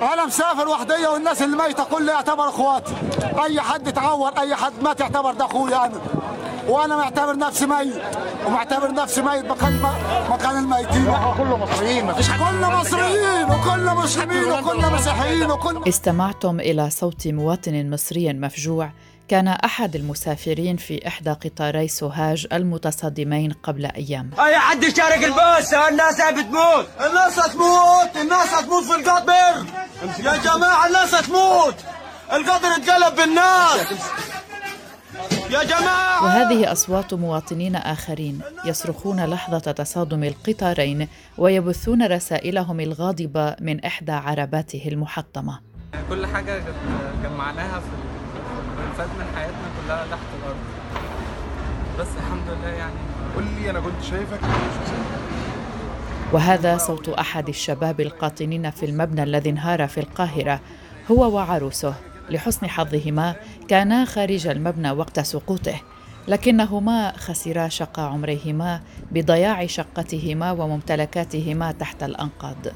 أنا مسافر وحديه والناس اللي ميته كلها يعتبر اخواتي أي حد اتعور أي حد مات يعتبر ده اخويا أنا وأنا معتبر نفسي ميت. ومعتبر نفسي ميت مكان مكان الميتين. كله مصريين مفيش حد كل مصريين وكل مسلمين وكل مسيحيين وكل استمعتم إلى صوت مواطن مصري مفجوع كان أحد المسافرين في إحدى قطاري سوهاج المتصادمين قبل أيام. أي حد يشارك الباص الناس بتموت. الناس هتموت الناس هتموت في القطر. يا جماعة الناس هتموت القطر اتقلب بالناس. يا جماعة. وهذه أصوات مواطنين آخرين يصرخون لحظة تصادم القطارين ويبثون رسائلهم الغاضبة من إحدى عرباته المحطمة. كل حاجة جمعناها في فات من حياتنا كلها تحت الأرض. بس الحمد لله يعني. قول لي أنا كنت شايفك. وهذا صوت أحد الشباب القاطنين في المبنى الذي انهار في القاهرة هو وعروسه. لحسن حظهما كانا خارج المبنى وقت سقوطه. لكنهما خسرا شقى عمريهما بضياع شقتهما وممتلكاتهما تحت الأنقاض.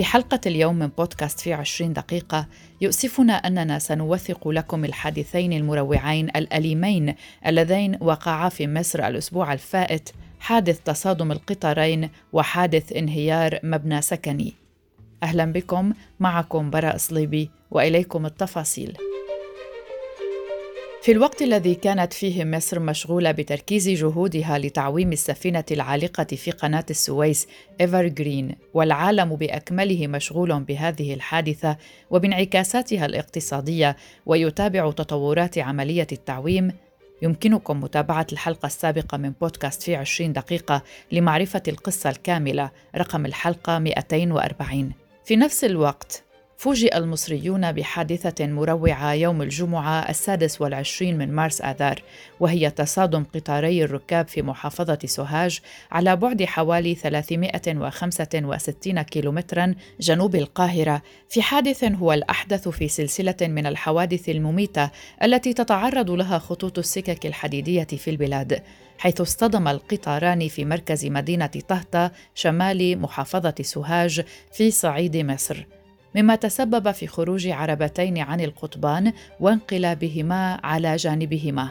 في حلقة اليوم من بودكاست في عشرين دقيقة يؤسفنا أننا سنوثق لكم الحادثين المروعين الأليمين اللذين وقعا في مصر الأسبوع الفائت حادث تصادم القطارين وحادث انهيار مبنى سكني. أهلا بكم معكم براء صليبي وإليكم التفاصيل. في الوقت الذي كانت فيه مصر مشغولة بتركيز جهودها لتعويم السفينة العالقة في قناة السويس إيفر جرين والعالم بأكمله مشغول بهذه الحادثة وبانعكاساتها الاقتصادية ويتابع تطورات عملية التعويم. يمكنكم متابعة الحلقة السابقة من بودكاست في 20 دقيقة لمعرفة القصة الكاملة رقم الحلقة 240 في نفس الوقت فوجئ المصريون بحادثة مروعة يوم الجمعة السادس والعشرين من مارس آذار وهي تصادم قطاري الركاب في محافظة سوهاج على بعد حوالي 365 كيلومترا جنوب القاهرة في حادث هو الأحدث في سلسلة من الحوادث المميتة التي تتعرض لها خطوط السكك الحديدية في البلاد حيث اصطدم القطاران في مركز مدينة طهطا شمال محافظة سوهاج في صعيد مصر. مما تسبب في خروج عربتين عن القضبان وانقلابهما على جانبهما.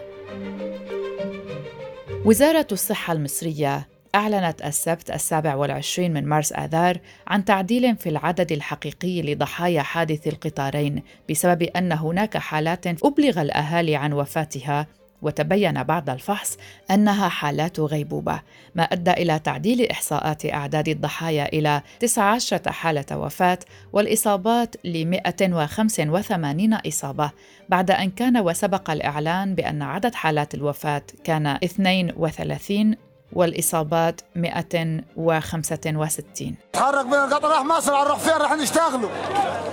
وزارة الصحة المصرية أعلنت السبت السابع والعشرين من مارس آذار عن تعديل في العدد الحقيقي لضحايا حادث القطارين بسبب أن هناك حالات أبلغ الأهالي عن وفاتها وتبين بعد الفحص أنها حالات غيبوبة ما أدى إلى تعديل إحصاءات أعداد الضحايا إلى 19 حالة وفاة والإصابات ل 185 إصابة بعد أن كان وسبق الإعلان بأن عدد حالات الوفاة كان 32 والإصابات 165 تحرك من القطر راح مصر هنروح فين راح نشتغلوا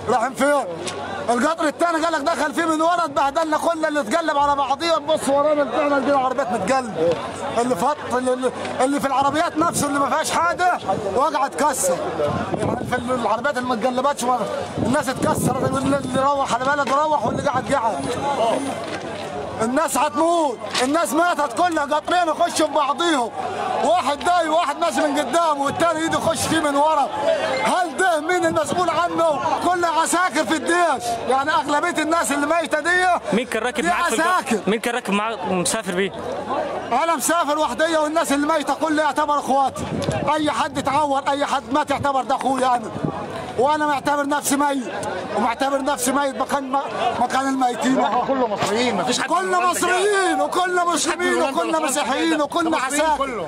رايحين فين القطر الثاني قال لك دخل فيه من ورا اتبهدلنا كلنا اللي اتقلب على بعضيه تبص ورانا طلعنا لقينا العربيات متقلب اللي فط اللي, اللي في العربيات نفسه اللي ما فيهاش حاجة وقع اتكسر يعني في العربيات اللي ما اتقلبتش الناس اتكسرت اللي روح على بلد روح واللي قاعد قاعد. الناس هتموت الناس ماتت كلها قطرين يخشوا ببعضيهم. واحد داي وواحد ماشي من قدام والتاني ايده يخش فيه من ورا. هل ده مين المسؤول عنه؟ كلها عساكر في الجيش يعني أغلبية الناس اللي ميتة دي مين كان راكب معاك في؟ عساكر. مين كان راكب معاك مسافر بيه؟ أنا مسافر وحديه والناس اللي ميتة كلها يعتبر أخواتي. أي حد اتعور أي حد مات يعتبر ده أخويا أنا. وأنا معتبر نفسي ميت. ومعتبر نفسي ميت مكان مكان الميتين. كله مصريين مفيش حد كل مصريين وكل مسلمين وكل مسيحيين وكل عساكر.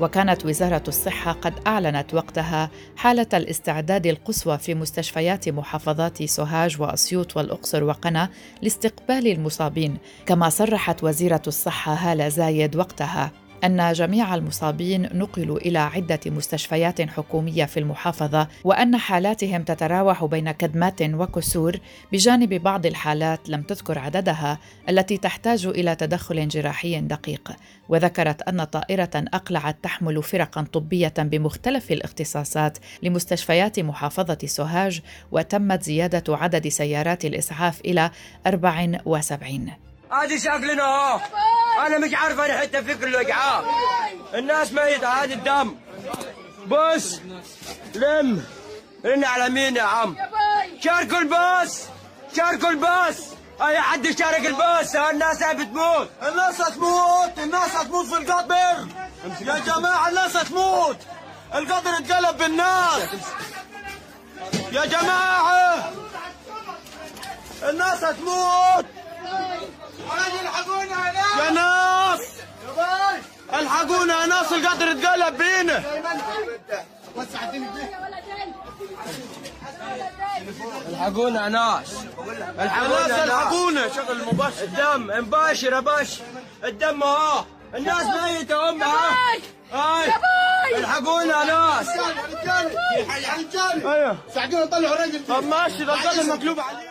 وكانت وزارة الصحة قد أعلنت وقتها حالة الاستعداد القصوى في مستشفيات محافظات سوهاج وأسيوط والأقصر وقنا لاستقبال المصابين، كما صرحت وزيرة الصحة هالة زايد وقتها. أن جميع المصابين نقلوا إلى عدة مستشفيات حكومية في المحافظة وأن حالاتهم تتراوح بين كدمات وكسور بجانب بعض الحالات لم تذكر عددها التي تحتاج إلى تدخل جراحي دقيق. وذكرت أن طائرة أقلعت تحمل فرقا طبية بمختلف الاختصاصات لمستشفيات محافظة سوهاج وتمت زيادة عدد سيارات الإسعاف إلى 74 هذه شكلنا اهو أنا مش عارف أنا حتى فكر الوجعان الناس ميتة هذه الدم. بص لم. رن على مين يا عم؟ شاركوا الباص شاركوا الباص أي حد يشارك الباص الناس بتموت. الناس هتموت. الناس هتموت في القطر. يا جماعة الناس هتموت. القطر اتقلب بالناس. يا جماعة. الناس هتموت. يا ناس. الحقونا يا ناس القطر اتقلب بينا. الحقونا يا ناس. الحقونا الناس الحقونا شغل المباشر الدم مباشر يا باش. الدم اهو الناس ميتة اهو هاي. الحقونا يا ناس. أيوه. ساعدونا نطلعوا الراجل طب ماشي القطر مقلوب عليه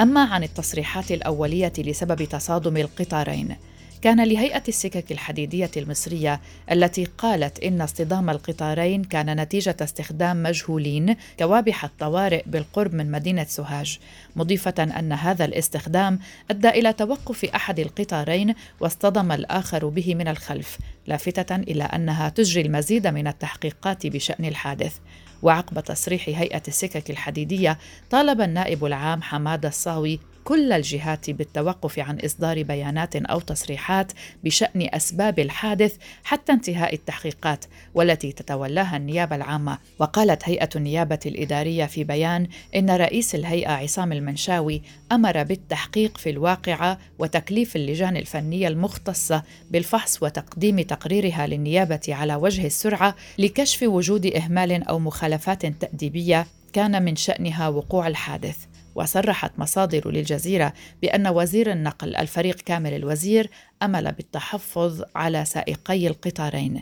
أما عن التصريحات الأولية لسبب تصادم القطارين كان لهيئة السكك الحديدية المصرية التي قالت إن اصطدام القطارين كان نتيجة استخدام مجهولين كوابح الطوارئ بالقرب من مدينة سوهاج، مضيفة أن هذا الاستخدام أدى إلى توقف أحد القطارين واصطدم الآخر به من الخلف، لافتة إلى أنها تجري المزيد من التحقيقات بشأن الحادث. وعقب تصريح هيئة السكك الحديدية طالب النائب العام حماد الصاوي كل الجهات بالتوقف عن إصدار بيانات أو تصريحات بشأن أسباب الحادث حتى انتهاء التحقيقات والتي تتولاها النيابة العامة. وقالت هيئة النيابة الإدارية في بيان إن رئيس الهيئة عصام المنشاوي أمر بالتحقيق في الواقعة وتكليف اللجان الفنية المختصة بالفحص وتقديم تقريرها للنيابة على وجه السرعة لكشف وجود إهمال أو مخالفات تأديبية كان من شأنها وقوع الحادث. وصرحت مصادر للجزيرة بأن وزير النقل الفريق كامل الوزير أمل بالتحفظ على سائقي القطارين.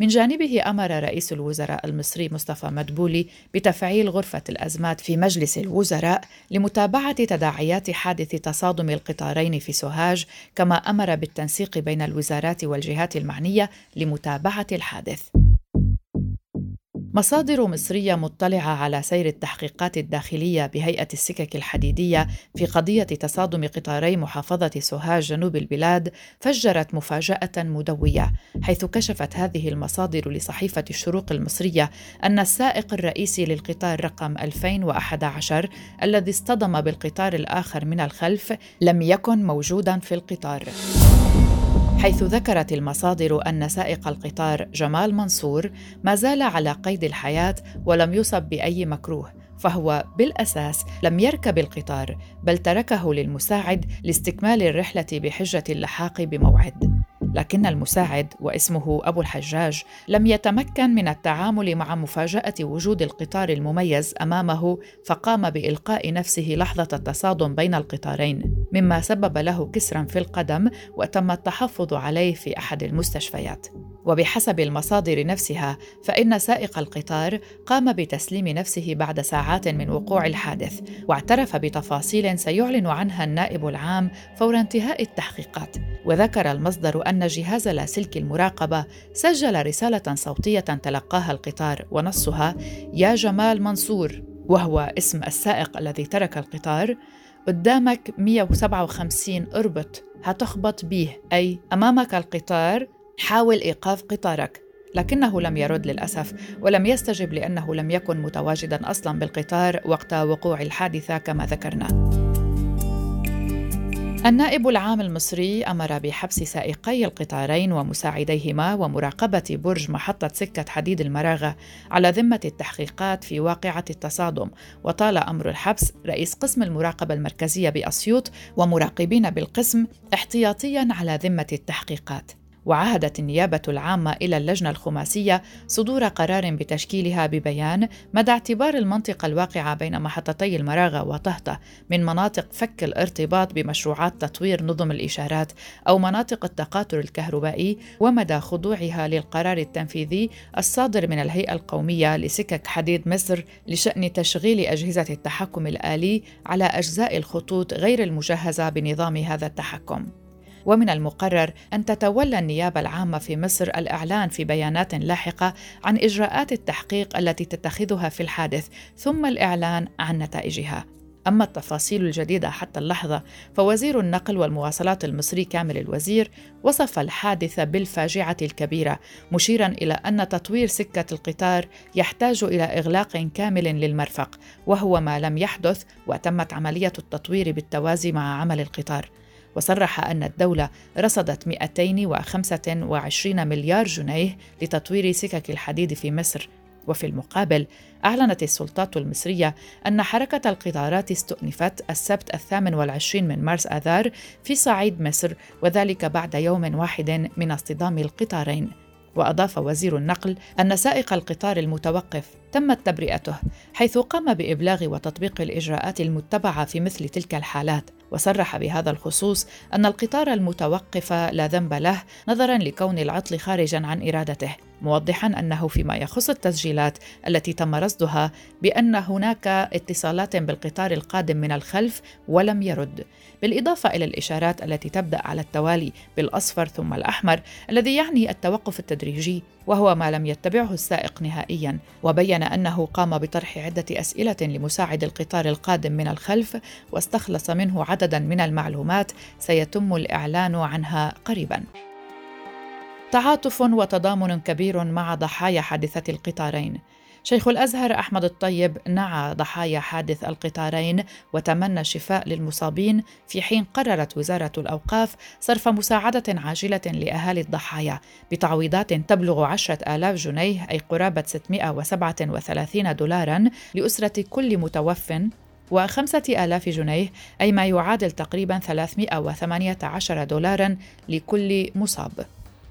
من جانبه أمر رئيس الوزراء المصري مصطفى مدبولي بتفعيل غرفة الأزمات في مجلس الوزراء لمتابعة تداعيات حادث تصادم القطارين في سوهاج كما أمر بالتنسيق بين الوزارات والجهات المعنية لمتابعة الحادث. مصادر مصرية مطلعة على سير التحقيقات الداخلية بهيئة السكك الحديدية في قضية تصادم قطاري محافظة سوهاج جنوب البلاد فجرت مفاجأة مدوية حيث كشفت هذه المصادر لصحيفة الشروق المصرية أن السائق الرئيسي للقطار رقم 2011 الذي اصطدم بالقطار الآخر من الخلف لم يكن موجودا في القطار. حيث ذكرت المصادر أن سائق القطار جمال منصور ما زال على قيد الحياة ولم يصب بأي مكروه فهو بالأساس لم يركب القطار بل تركه للمساعد لاستكمال الرحلة بحجة اللحاق بموعد. لكن المساعد واسمه أبو الحجاج لم يتمكن من التعامل مع مفاجأة وجود القطار المميز أمامه فقام بإلقاء نفسه لحظة التصادم بين القطارين. مما سبب له كسرا في القدم وتم التحفظ عليه في أحد المستشفيات. وبحسب المصادر نفسها فإن سائق القطار قام بتسليم نفسه بعد ساعات من وقوع الحادث واعترف بتفاصيل سيعلن عنها النائب العام فور انتهاء التحقيقات. وذكر المصدر أن جهاز لاسلكي المراقبة سجل رسالة صوتية تلقاها القطار ونصها يا جمال منصور وهو اسم السائق الذي ترك القطار. قدامك 157 اربط هتخبط بيه. أي أمامك القطار حاول إيقاف قطارك. لكنه لم يرد للأسف ولم يستجب لأنه لم يكن متواجدا أصلا بالقطار وقت وقوع الحادثة كما ذكرنا. النائب العام المصري أمر بحبس سائقي القطارين ومساعديهما ومراقبة برج محطة سكة حديد المراغة على ذمة التحقيقات في واقعة التصادم. وطال أمر الحبس رئيس قسم المراقبة المركزية بأسيوط ومراقبين بالقسم احتياطيا على ذمة التحقيقات. وعهدت النيابة العامة إلى اللجنة الخماسية صدور قرار بتشكيلها ببيان مدى اعتبار المنطقة الواقعة بين محطتي المراغة وطهطة من مناطق فك الارتباط بمشروعات تطوير نظم الإشارات أو مناطق التقاطر الكهربائي ومدى خضوعها للقرار التنفيذي الصادر من الهيئة القومية لسكك حديد مصر لشأن تشغيل أجهزة التحكم الآلي على أجزاء الخطوط غير المجهزة بنظام هذا التحكم. ومن المقرر أن تتولى النيابة العامة في مصر الإعلان في بيانات لاحقة عن إجراءات التحقيق التي تتخذها في الحادث ثم الإعلان عن نتائجها. أما التفاصيل الجديدة حتى اللحظة فوزير النقل والمواصلات المصري كامل الوزير وصف الحادثة بالفاجعة الكبيرة مشيرا إلى أن تطوير سكة القطار يحتاج إلى إغلاق كامل للمرفق وهو ما لم يحدث وتمت عملية التطوير بالتوازي مع عمل القطار وصرح أن الدولة رصدت 225 مليار جنيه لتطوير سكك الحديد في مصر. وفي المقابل أعلنت السلطات المصرية أن حركة القطارات استؤنفت السبت الثامن والعشرين من مارس آذار في صعيد مصر وذلك بعد يوم واحد من اصطدام القطارين. وأضاف وزير النقل أن سائق القطار المتوقف تمت تبرئته حيث قام بإبلاغ وتطبيق الإجراءات المتبعة في مثل تلك الحالات. وصرح بهذا الخصوص أن القطار المتوقف لا ذنب له نظرا لكون العطل خارجا عن إرادته موضحا أنه فيما يخص التسجيلات التي تم رصدها بأن هناك اتصالات بالقطار القادم من الخلف ولم يرد. بالإضافة إلى الإشارات التي تبدأ على التوالي بالأصفر ثم الأحمر الذي يعني التوقف التدريجي وهو ما لم يتبعه السائق نهائيا وبين أنه قام بطرح عدة أسئلة لمساعد القطار القادم من الخلف واستخلص منه عددا من المعلومات سيتم الإعلان عنها قريبا. تعاطف وتضامن كبير مع ضحايا حادثة القطارين. شيخ الأزهر أحمد الطيب نعى ضحايا حادث القطارين وتمنى الشفاء للمصابين في حين قررت وزارة الأوقاف صرف مساعدة عاجلة لأهالي الضحايا بتعويضات تبلغ عشرة آلاف جنيه أي قرابة 637 دولارا لأسرة كل متوف وخمسة آلاف جنيه أي ما يعادل تقريبا 318 دولارا لكل مصاب.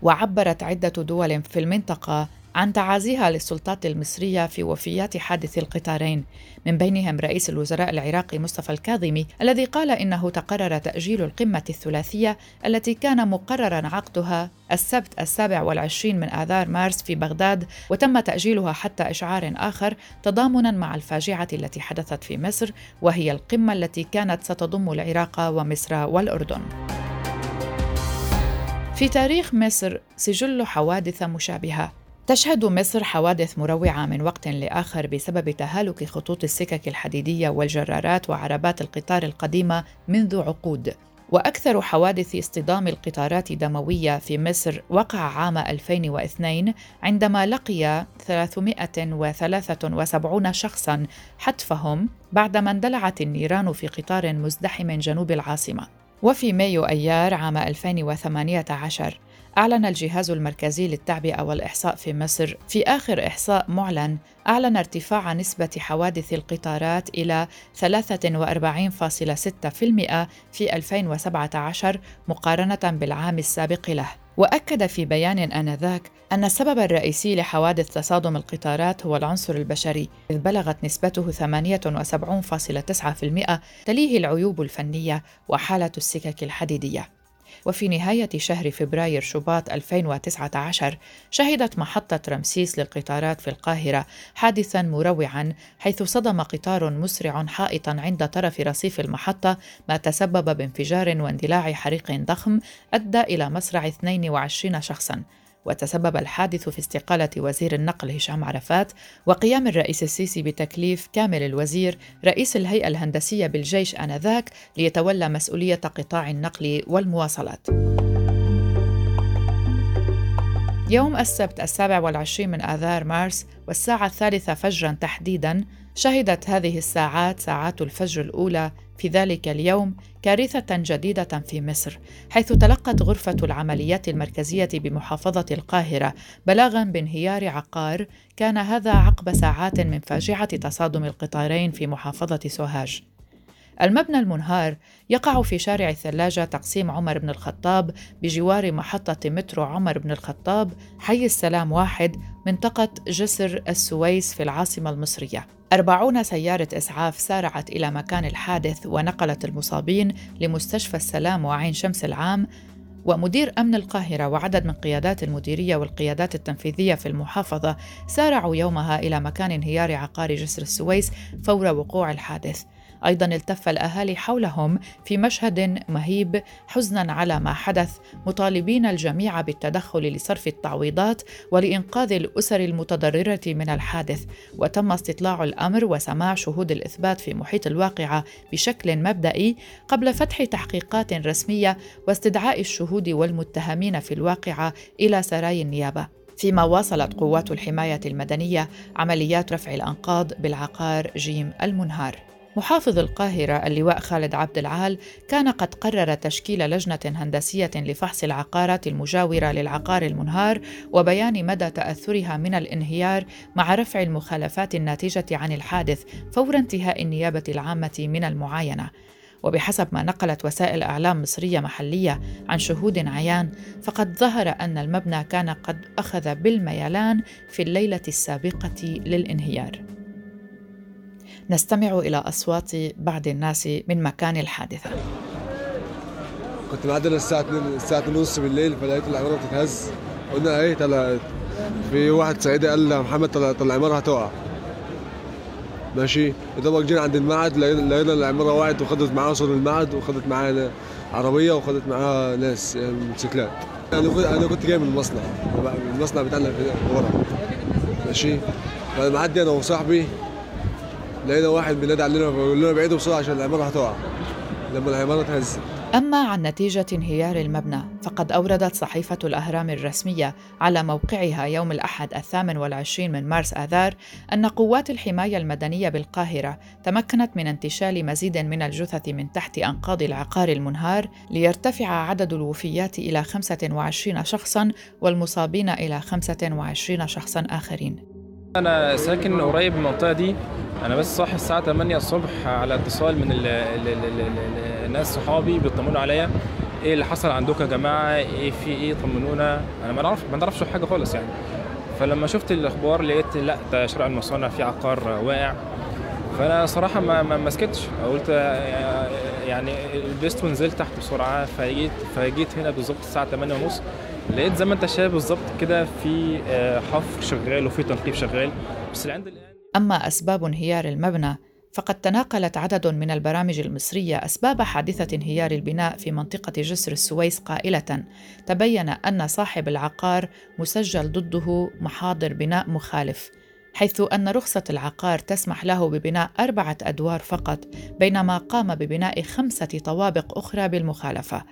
وعبرت عدة دول في المنطقة عن تعازيها للسلطات المصرية في وفيات حادث القطارين من بينهم رئيس الوزراء العراقي مصطفى الكاظمي الذي قال إنه تقرر تأجيل القمة الثلاثية التي كان مقررا عقدها السبت السابع والعشرين من آذار مارس في بغداد وتم تأجيلها حتى إشعار آخر تضامنا مع الفاجعة التي حدثت في مصر وهي القمة التي كانت ستضم العراق ومصر والأردن. في تاريخ مصر سجل حوادث مشابهة تشهد مصر حوادث مروعة من وقت لآخر بسبب تهالك خطوط السكك الحديدية والجرارات وعربات القطار القديمة منذ عقود. وأكثر حوادث اصطدام القطارات دموية في مصر وقع عام 2002 عندما لقي 373 شخصا حتفهم بعدما اندلعت النيران في قطار مزدحم جنوب العاصمة. وفي مايو أيار عام 2018 أعلن الجهاز المركزي للتعبئة والإحصاء في مصر في آخر إحصاء معلن أعلن ارتفاع نسبة حوادث القطارات إلى 43.6% في 2017 مقارنة بالعام السابق له. وأكد في بيان آنذاك أن السبب الرئيسي لحوادث تصادم القطارات هو العنصر البشري إذ بلغت نسبته 78.9% تليه العيوب الفنية وحالة السكك الحديدية. وفي نهاية شهر فبراير شباط 2019 شهدت محطة رمسيس للقطارات في القاهرة حادثا مروعا حيث صدم قطار مسرع حائطا عند طرف رصيف المحطة ما تسبب بانفجار واندلاع حريق ضخم أدى إلى مصرع 22 شخصا. وتسبب الحادث في استقالة وزير النقل هشام عرفات وقيام الرئيس السيسي بتكليف كامل الوزير رئيس الهيئة الهندسية بالجيش آنذاك ليتولى مسؤولية قطاع النقل والمواصلات. يوم السبت السابع والعشرين من آذار مارس والساعة الثالثة فجرا تحديدا شهدت هذه الساعات ساعات الفجر الأولى في ذلك اليوم كارثة جديدة في مصر، حيث تلقت غرفة العمليات المركزية بمحافظة القاهرة بلاغا بانهيار عقار، كان هذا عقب ساعات من فاجعة تصادم القطارين في محافظة سوهاج. المبنى المنهار يقع في شارع الثلاجة تقسيم عمر بن الخطاب بجوار محطة مترو عمر بن الخطاب حي السلام واحد منطقة جسر السويس في العاصمة المصرية. أربعون سيارة إسعاف سارعت إلى مكان الحادث ونقلت المصابين لمستشفى السلام وعين شمس العام ومدير أمن القاهرة وعدد من قيادات المديرية والقيادات التنفيذية في المحافظة سارعوا يومها إلى مكان انهيار عقار جسر السويس فور وقوع الحادث. أيضا التف الأهالي حولهم في مشهد مهيب حزنا على ما حدث مطالبين الجميع بالتدخل لصرف التعويضات ولإنقاذ الأسر المتضررة من الحادث. وتم استطلاع الأمر وسماع شهود الإثبات في محيط الواقعة بشكل مبدئي قبل فتح تحقيقات رسمية واستدعاء الشهود والمتهمين في الواقعة إلى سراي النيابة. فيما واصلت قوات الحماية المدنية عمليات رفع الأنقاض بالعقار جيم المنهار. محافظ القاهرة اللواء خالد عبد العال كان قد قرر تشكيل لجنة هندسية لفحص العقارات المجاورة للعقار المنهار وبيان مدى تأثرها من الانهيار مع رفع المخالفات الناتجة عن الحادث فور انتهاء النيابة العامة من المعاينة. وبحسب ما نقلت وسائل إعلام مصرية محلية عن شهود عيان فقد ظهر أن المبنى كان قد أخذ بالميلان في الليلة السابقة للانهيار نستمع إلى أصوات بعض الناس من مكان الحادثة. كنت معدل الساعة 2 الساعة 2 ونص بالليل فلقيت العمارة بتتهز. قلنا إيه طلعت في واحد صعيدي قال يا محمد طلع طلع العمارة هتقع. ماشي. دوبك جينا عند المعهد لقينا العمارة وقعت وخدت معاها صور المعهد وخدت معاها عربية وخدت معاها ناس يعني موتوسيكلات. أنا كنت أنا كنت جاي من المصنع. المصنع بتاعنا ورا. ماشي. فمعدي أنا وصاحبي لقينا واحد بينادي علينا بيقول لنا بعيدوا بسرعة عشان العمارة هتقع. لما العمارة اتهزت أما عن نتيجة انهيار المبنى فقد أوردت صحيفة الأهرام الرسمية على موقعها يوم الأحد الثامن والعشرين من مارس آذار أن قوات الحماية المدنية بالقاهرة تمكنت من انتشال مزيد من الجثث من تحت أنقاض العقار المنهار ليرتفع عدد الوفيات إلى 25 شخصاً والمصابين إلى 25 شخصاً آخرين. أنا ساكن قريب من المنطقة دي. أنا بس صاحي الساعة 8 الصبح على اتصال من ال ال ال الناس صحابي بيطمنوا عليا. إيه اللي حصل عندكم يا جماعة؟ إيه في إيه؟ طمنونا. أنا ما نعرف ما نعرفش حاجة خالص يعني. فلما شفت الأخبار لقيت لأ ده شارع المصانع في عقار واقع. فأنا صراحة ما ما سكتش. قلت يعني لبست ونزلت تحت بسرعة. فجيت فجيت هنا بالظبط الساعة 8 ونص. لقيت زي ما أنت شايف بالظبط كده في حفر شغال وفي تنقيب شغال. بس عند الآن أما أسباب انهيار المبنى فقد تناقلت عدد من البرامج المصرية أسباب حادثة انهيار البناء في منطقة جسر السويس قائلة: تبين أن صاحب العقار مسجل ضده محاضر بناء مخالف، حيث أن رخصة العقار تسمح له ببناء أربعة أدوار فقط، بينما قام ببناء خمسة طوابق أخرى بالمخالفة.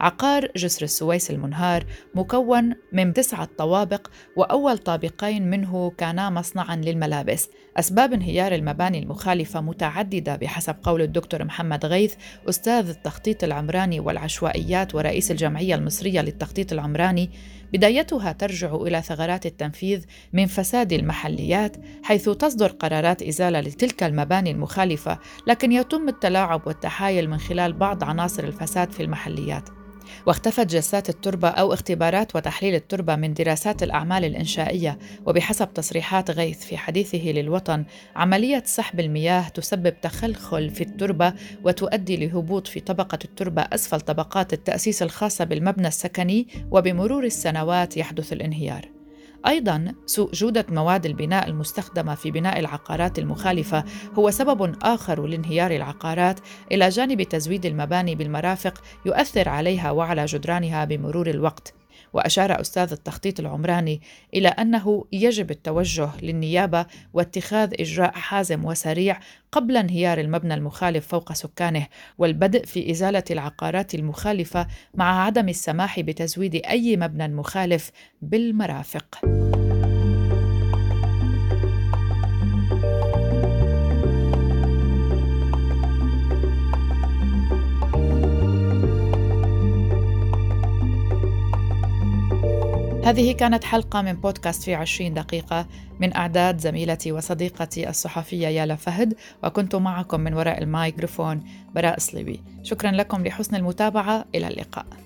عقار جسر السويس المنهار مكون من تسعة طوابق وأول طابقين منه كانا مصنعا للملابس. أسباب انهيار المباني المخالفة متعددة بحسب قول الدكتور محمد غيث أستاذ التخطيط العمراني والعشوائيات ورئيس الجمعية المصرية للتخطيط العمراني. بدايتها ترجع إلى ثغرات التنفيذ من فساد المحليات حيث تصدر قرارات إزالة لتلك المباني المخالفة لكن يتم التلاعب والتحايل من خلال بعض عناصر الفساد في المحليات. واختفت جسات التربة أو اختبارات وتحليل التربة من دراسات الأعمال الإنشائية. وبحسب تصريحات غيث في حديثه للوطن عملية سحب المياه تسبب تخلخل في التربة وتؤدي لهبوط في طبقة التربة أسفل طبقات التأسيس الخاصة بالمبنى السكني. وبمرور السنوات يحدث الانهيار. أيضا سوء جودة مواد البناء المستخدمة في بناء العقارات المخالفة هو سبب آخر لانهيار العقارات. إلى جانب تزويد المباني بالمرافق يؤثر عليها وعلى جدرانها بمرور الوقت. وأشار أستاذ التخطيط العمراني إلى أنه يجب التوجه للنيابة واتخاذ إجراء حازم وسريع قبل انهيار المبنى المخالف فوق سكانه والبدء في إزالة العقارات المخالفة مع عدم السماح بتزويد أي مبنى مخالف بالمرافق. هذه كانت حلقة من بودكاست في عشرين دقيقة من أعداد زميلتي وصديقتي الصحفية يالا فهد وكنت معكم من وراء الميكروفون براء صليبي شكرا لكم لحسن المتابعة. إلى اللقاء.